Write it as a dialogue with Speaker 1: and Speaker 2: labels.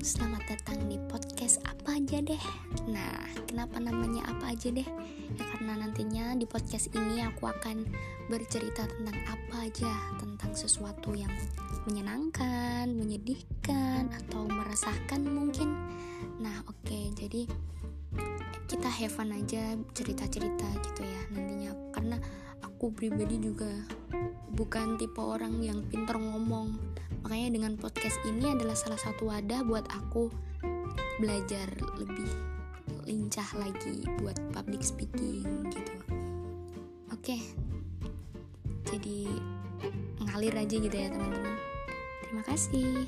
Speaker 1: selamat datang di podcast apa aja deh. Nah, kenapa namanya apa aja deh? Ya karena nantinya di podcast ini aku akan bercerita tentang apa aja, tentang sesuatu yang menyenangkan, menyedihkan, atau meresahkan mungkin. Nah, oke, okay, jadi kita have fun aja cerita-cerita gitu ya nantinya karena aku pribadi juga bukan tipe orang yang pinter ngomong Makanya dengan podcast ini adalah salah satu wadah buat aku belajar lebih lincah lagi buat public speaking gitu. Oke. Jadi ngalir aja gitu ya teman-teman. Terima kasih.